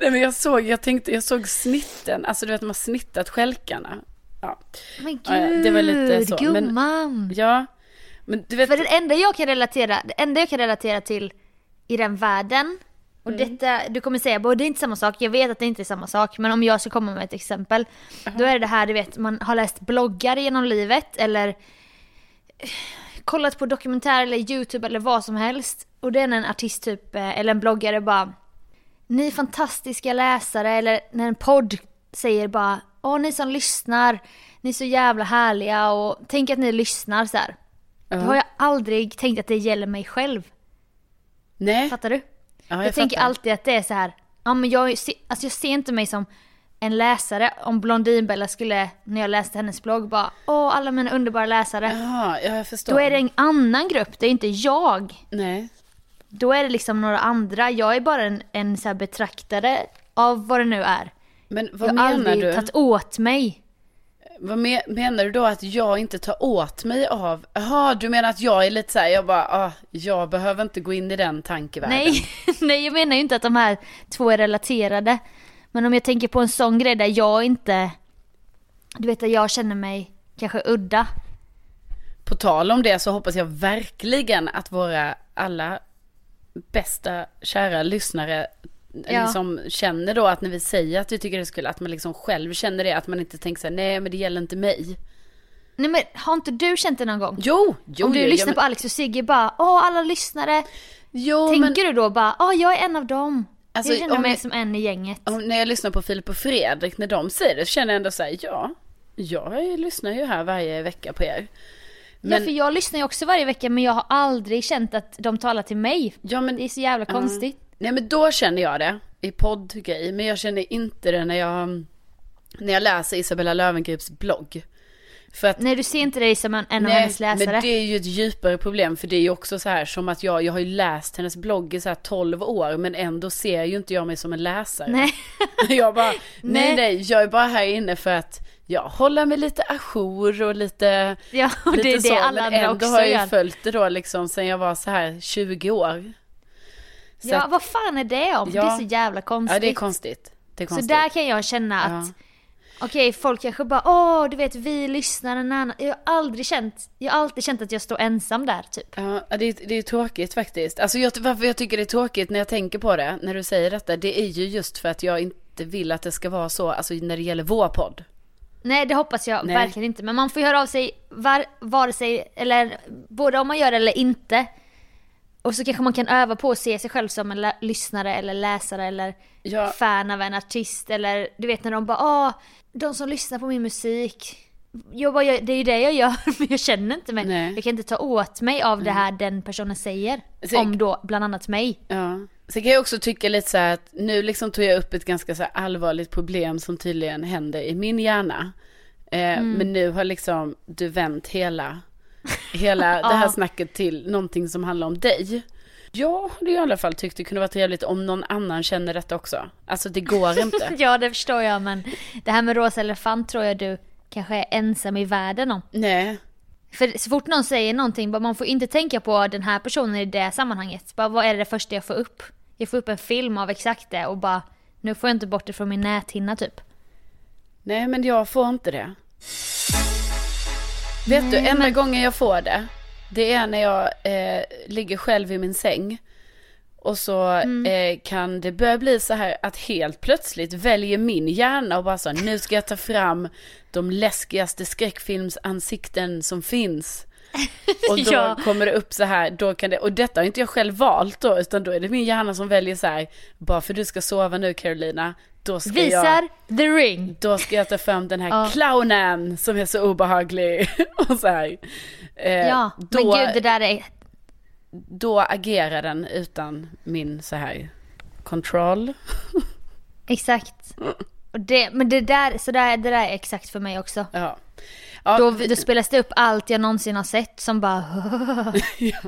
Nej, men jag såg, jag tänkte, jag såg snitten, alltså du vet man har snittat stjälkarna. Ja, Men gud, det var lite så, men- gumman. ja. Men du vet, För det enda jag kan relatera, det enda jag kan relatera till i den världen, och Mm. detta, du kommer säga bara det är inte samma sak, jag vet att det inte är samma sak, men om jag ska komma med ett exempel, då är det det här du vet, man har läst bloggar genom livet eller eh, kollat på dokumentär eller YouTube eller vad som helst, och det är när en artist typ, eh, eller en bloggare bara ni fantastiska läsare eller när en podd säger bara Åh ni som lyssnar, ni är så jävla härliga och tänk att ni lyssnar så här. Ja. Då har jag aldrig tänkt att det gäller mig själv. nej. Fattar du? Ja, jag tänker fattar. alltid att det är så här. Ja men jag, alltså jag ser inte mig som en läsare. Om Blondinbella skulle, när jag läste hennes blogg, bara Åh alla mina underbara läsare. Ja, jag förstår. Då är det en annan grupp, det är inte jag. Nej. Då är det liksom några andra. Jag är bara en, en så betraktare av vad det nu är. Men vad jag har menar aldrig du? tagit åt mig. Vad me- menar du då att jag inte tar åt mig av? Jaha, du menar att jag är lite så här, jag bara, ah, jag behöver inte gå in i den tankevärlden. Nej, nej, jag menar ju inte att de här två är relaterade. Men om jag tänker på en sån grej där jag inte... Du vet att jag känner mig kanske udda. På tal om det så hoppas jag verkligen att våra alla bästa, kära lyssnare Ja. liksom känner då att när vi säger att vi tycker det är kul, att man liksom själv känner det, att man inte tänker så här, nej men det gäller inte mig. Nej men har inte du känt det någon gång? Jo, jo, om du jo, lyssnar ja, på Alex och Sigge bara åh alla lyssnare. Jo, tänker men du då bara åh jag är en av dem. Alltså, jag känner mig jag- som en i gänget. om, när jag lyssnar på Filip och Fredrik, när de säger det, så känner jag ändå så här, ja, jag lyssnar ju här varje vecka på er. Ja Men, för jag lyssnar ju också varje vecka men jag har aldrig känt att de talar till mig. ja, men Det är så jävla konstigt. Nej men då känner jag det i poddgrej. Men jag känner inte det när jag, när jag läser Isabella Lövengrips blogg. För att, Nej du ser inte dig som en, en av hennes läsare. men det är ju ett djupare problem. För det är ju också så här som att jag, jag har ju läst hennes blogg i så här 12 år. Men ändå ser ju inte jag mig som en läsare. Nej. Jag bara, nej Nej. nej, jag är bara här inne för att jag håller mig lite ajour och lite, Ja och det är lite det så. alla men ändå har jag ju gör. följt det då liksom sen jag var så här 20 år. Så Ja att, vad fan är det om? Ja. Det är så jävla konstigt. ja det är konstigt. Det är Så konstigt. där kan jag känna att Okej, folk kanske bara åh, du vet vi lyssnar en annan. Jag har aldrig känt, jag har alltid känt att jag står ensam där typ. Ja, det är, det är tråkigt faktiskt. Alltså jag, varför jag tycker det är tråkigt när jag tänker på det, när du säger detta, det är ju just för att jag inte vill att det ska vara så, alltså när det gäller vår podd. Nej det hoppas jag Nej. verkligen inte. Men man får höra av sig var, vare sig, eller både om man gör det eller inte. Och så kanske man kan öva på att se sig själv som en lyssnare eller läsare eller Ja. fan av en artist. Eller du vet när de bara åh, de som lyssnar på min musik. Jag bara, jag- det är ju det jag gör men jag känner inte mig. Nej. Jag kan inte ta åt mig av det här den personen säger. Så- Om då bland annat mig. Ja. Sen kan jag också tycka lite så här att nu liksom tog jag upp ett ganska så allvarligt problem som tydligen händer i min hjärna. Eh, Mm. Men nu har liksom du vänt hela, hela det här snacket till någonting som handlar om dig. Jag hade i alla fall tyckt det kunde vara trevligt om någon annan känner detta också. Alltså det går inte. Ja det förstår jag men det här med rosa elefant tror jag du kanske är ensam i världen om. Nej, För så fort någon säger någonting, bara man får inte tänka på den här personen i det sammanhanget. Bara vad är det första jag får upp? Jag får upp en film av exakt det och bara nu får jag inte bort det från min näthinna typ. nej men jag får inte det. Vet du, enda gången jag får det, det är när jag eh, ligger själv i min säng. Och så eh, kan det börja bli så här att helt plötsligt väljer min hjärna och bara så nu ska jag ta fram de läskigaste skräckfilmsansikten som finns. Och då Ja. kommer det upp så här, då kan det, och detta har inte jag själv valt då, utan då är det min hjärna som väljer så här, bara för du ska sova nu Carolina, då ska jag... Visar the ring. Då ska jag ta fram den här Ja. clownen som är så obehaglig. och så här. Eh, Ja, då, men gud det där är... då agerar den utan min så här kontroll. Exakt. Och det, men det där, så där, det där är exakt för mig också. Ja. Ja, Då, då spelas det upp allt jag någonsin har sett som bara... ja.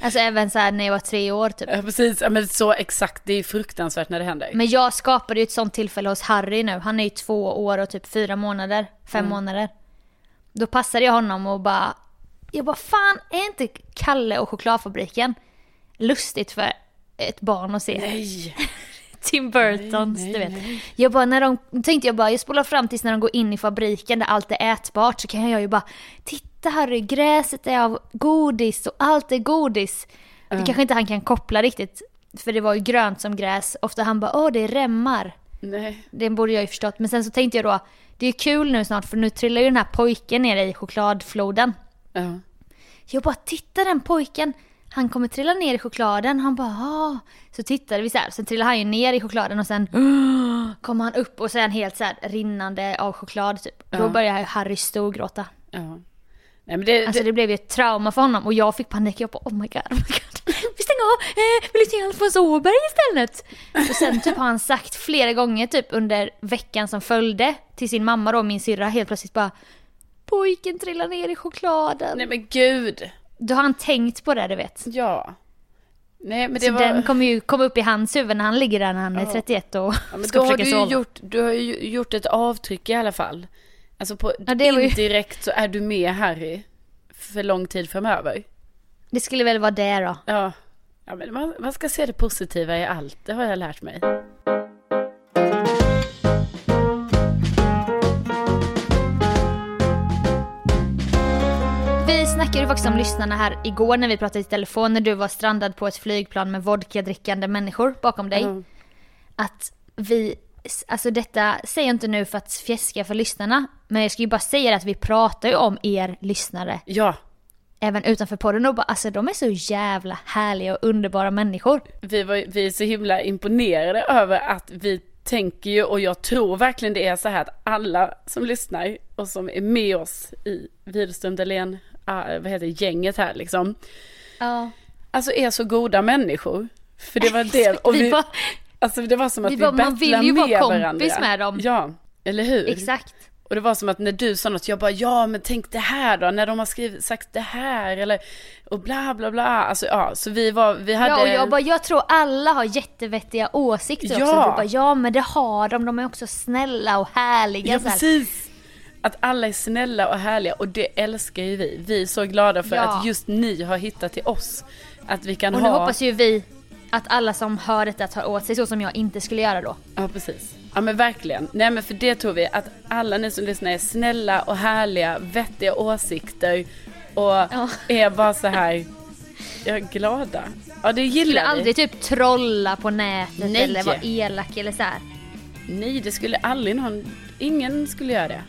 Alltså även så när jag var tre år typ. ja, precis. Ja, men så exakt. Det är fruktansvärt när det händer. Men jag skapade ju ett sånt tillfälle hos Harry nu. Han är ju två år och typ fyra månader, fem Mm. månader. Då passade jag honom och bara... Jag bara fan, är inte Kalle och chokladfabriken lustigt för ett barn att se? Nej. Tim Burtons, nej, du vet. nej. Jag bara, när de, tänkte jag bara, jag spolar fram tills när de går in i fabriken där allt är ätbart så kan jag ju bara, titta Harry, gräset är av godis och allt är godis. Det kanske inte han kan koppla riktigt, för det var ju grönt som gräs. Ofta han bara, åh det är remmar. Nej. Det borde jag ju förstått. Men sen så tänkte jag då, det är kul nu snart för nu trillar ju den här pojken ner i chokladfloden. Ja. Jag bara, titta den pojken, han kommer trilla ner i chokladen. Han bara, ah. Så tittade vi så här, sen trillade han ju ner i chokladen och sen kommer han upp och han helt så här rinnande av choklad typ. Då Ja. började Harry storgråta. ja. Nej men det, Alltså det, det blev ju ett trauma för honom och jag fick panik. Jag bara, oh my god, oh my god. Vi stänger av, eh, vill du se Alfons Åberg istället? Och sen typ har han sagt flera gånger typ under veckan som följde till sin mamma då, min syrra, helt plötsligt bara Pojken trillar ner i chokladen. nej men gud. Då har han tänkt på det du vet. Ja. Nej men det Så var... den kommer ju komma upp i hans huvud när han ligger där när han är Ja. 31 och Ja, men ska försöka ju sova. gjort, du har ju gjort ett avtryck i alla fall. Alltså på Ja, ju- indirekt så är du med Harry för lång tid framöver. Det skulle väl vara det då. Ja, ja men man, man ska se det positiva i allt, det har jag lärt mig. Snackade ju faktiskt om lyssnarna här igår när vi pratade i telefon när du var strandad på ett flygplan med vodka-drickande människor bakom dig. Ja. Att vi, alltså detta säger jag inte nu för att fjäska för lyssnarna, men jag ska ju bara säga att vi pratar ju om er lyssnare Ja, även utanför podden och bara, alltså de är så jävla härliga och underbara människor. vi, var, vi är så himla imponerade över att vi tänker ju, och jag tror verkligen det är så här att alla som lyssnar och som är med oss i Widerström Dahlén, ah, vad heter det, gänget här liksom, Ja. alltså är så goda människor. För det var det, och vi vi, alltså det var som att Vi vi, bara, man vill ju vara kompis varandra. med dem. Ja, eller hur? exakt. Och det var som att när du sa något, jag bara ja men tänk det här då, när de har skrivit, sagt det här eller och bla bla bla. Alltså ja, så vi var, vi hade. Ja och jag bara, jag tror alla har jättevettiga åsikter också. Ja. Du bara, ja men det har de, de är också snälla och härliga. Ja precis. Att alla är snälla och härliga och det älskar ju vi. Vi är så glada för Ja. att just ni har hittat till oss. Att vi kan Och nu ha. hoppas ju vi att alla som hör detta tar åt sig så som jag inte skulle göra då. Ja precis. Ja men verkligen. Nej men för det tror vi att alla ni som lyssnar är snälla och härliga, vettiga åsikter och Ja. är bara så här ja, glada. Ja det Skulle gillar vi. aldrig typ trolla på nätet Nej. eller vara elak eller så här. Nej, det skulle aldrig någon, ingen skulle göra det.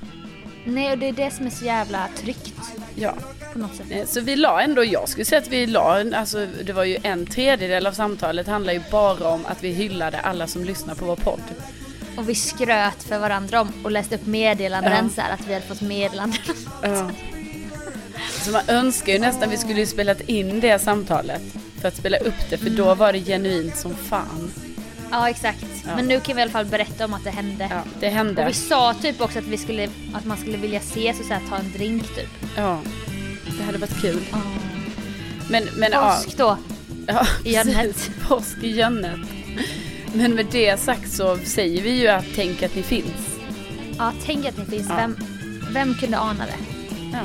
Nej och det är det som är så jävla tryggt Ja, på något sätt. Eh, så vi la ändå, jag skulle säga att vi la, alltså det var ju en tredjedel av samtalet handlar ju bara om att vi hyllade alla som lyssnar på vår podd. Och vi skröt för varandra om och läste upp meddelanden Ja. så här att vi hade fått meddelanden. Ja. Så man önskar ju nästan vi skulle ju spelat in det samtalet. för att spela upp det. För då var det genuint som fan. Ja exakt. Ja. Men nu kan vi i alla fall berätta om att det hände. Ja, det Och hände. vi sa typ också att, vi skulle, att man skulle vilja ses och så här, ta en drink typ. Ja, det hade varit kul. Men, men Påsk då. ja, i Jönnet. Påsk i Jönnet. Men med det sagt så säger vi ju att tänk att ni finns. Ja, tänk att ni finns. Ja. Vem, vem kunde ana det? Ja.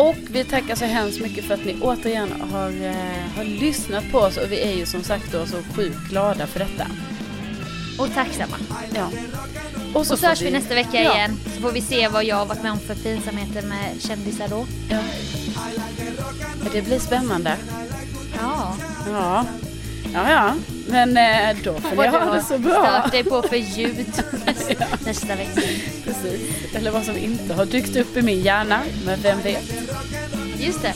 Och vi tackar så hemskt mycket för att ni återigen har, eh, har lyssnat på oss och vi är ju som sagt då så sjukt glada för detta. Och tacksamma. Ja. Och så får hörs vi nästa vecka Ja. igen. Så får vi se vad jag har varit med om för pinsamheter med kändisar då. Ja, Det blir spännande. Ja. Ja, ja, ja. men eh, då får ni ha det så bra. Stört dig på för ljud nästa, nästa vecka. Precis. Eller vad som inte har dykt upp i min hjärna, men vem vet. Just det.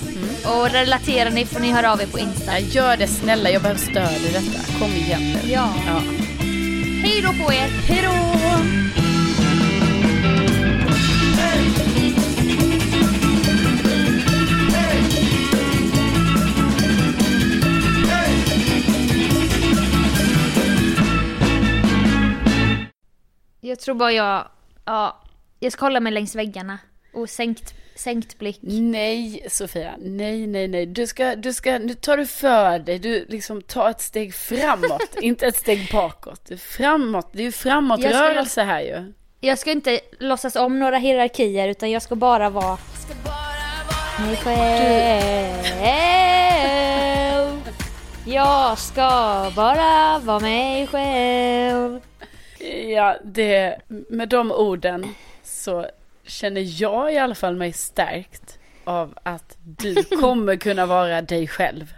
Och relaterar ni får ni höra av er på Insta. Ja, gör det snälla, jag behöver stöd i detta. Kom igen nu. Ja. Ja. Hej då på er! Hej då! Jag tror bara jag, ja, jag ska hålla mig längs väggarna. Och sänkt, sänkt blick. Nej, Sofia. Nej, nej, nej. Du ska, du ska, nu tar du för dig. Du liksom tar ett steg framåt, inte ett steg bakåt. Framåt. Det är ju framåtrörelse här ju. Jag ska inte låtsas om några hierarkier utan jag ska bara vara mig själv. Jag ska bara vara mig själv. Ja, det, med de orden så känner jag i alla fall mig stärkt av att du kommer kunna vara dig själv.